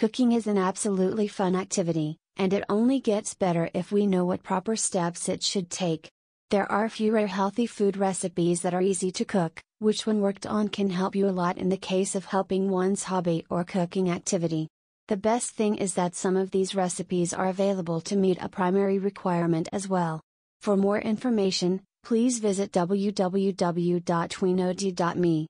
Cooking is an absolutely fun activity, and it only gets better if we know what proper steps it should take. There are fewer healthy food recipes that are easy to cook, which when worked on can help you a lot in the case of helping one's hobby or cooking activity. The best thing is that some of these recipes are available to meet a primary requirement as well. For more information, please visit www.tweenod.me.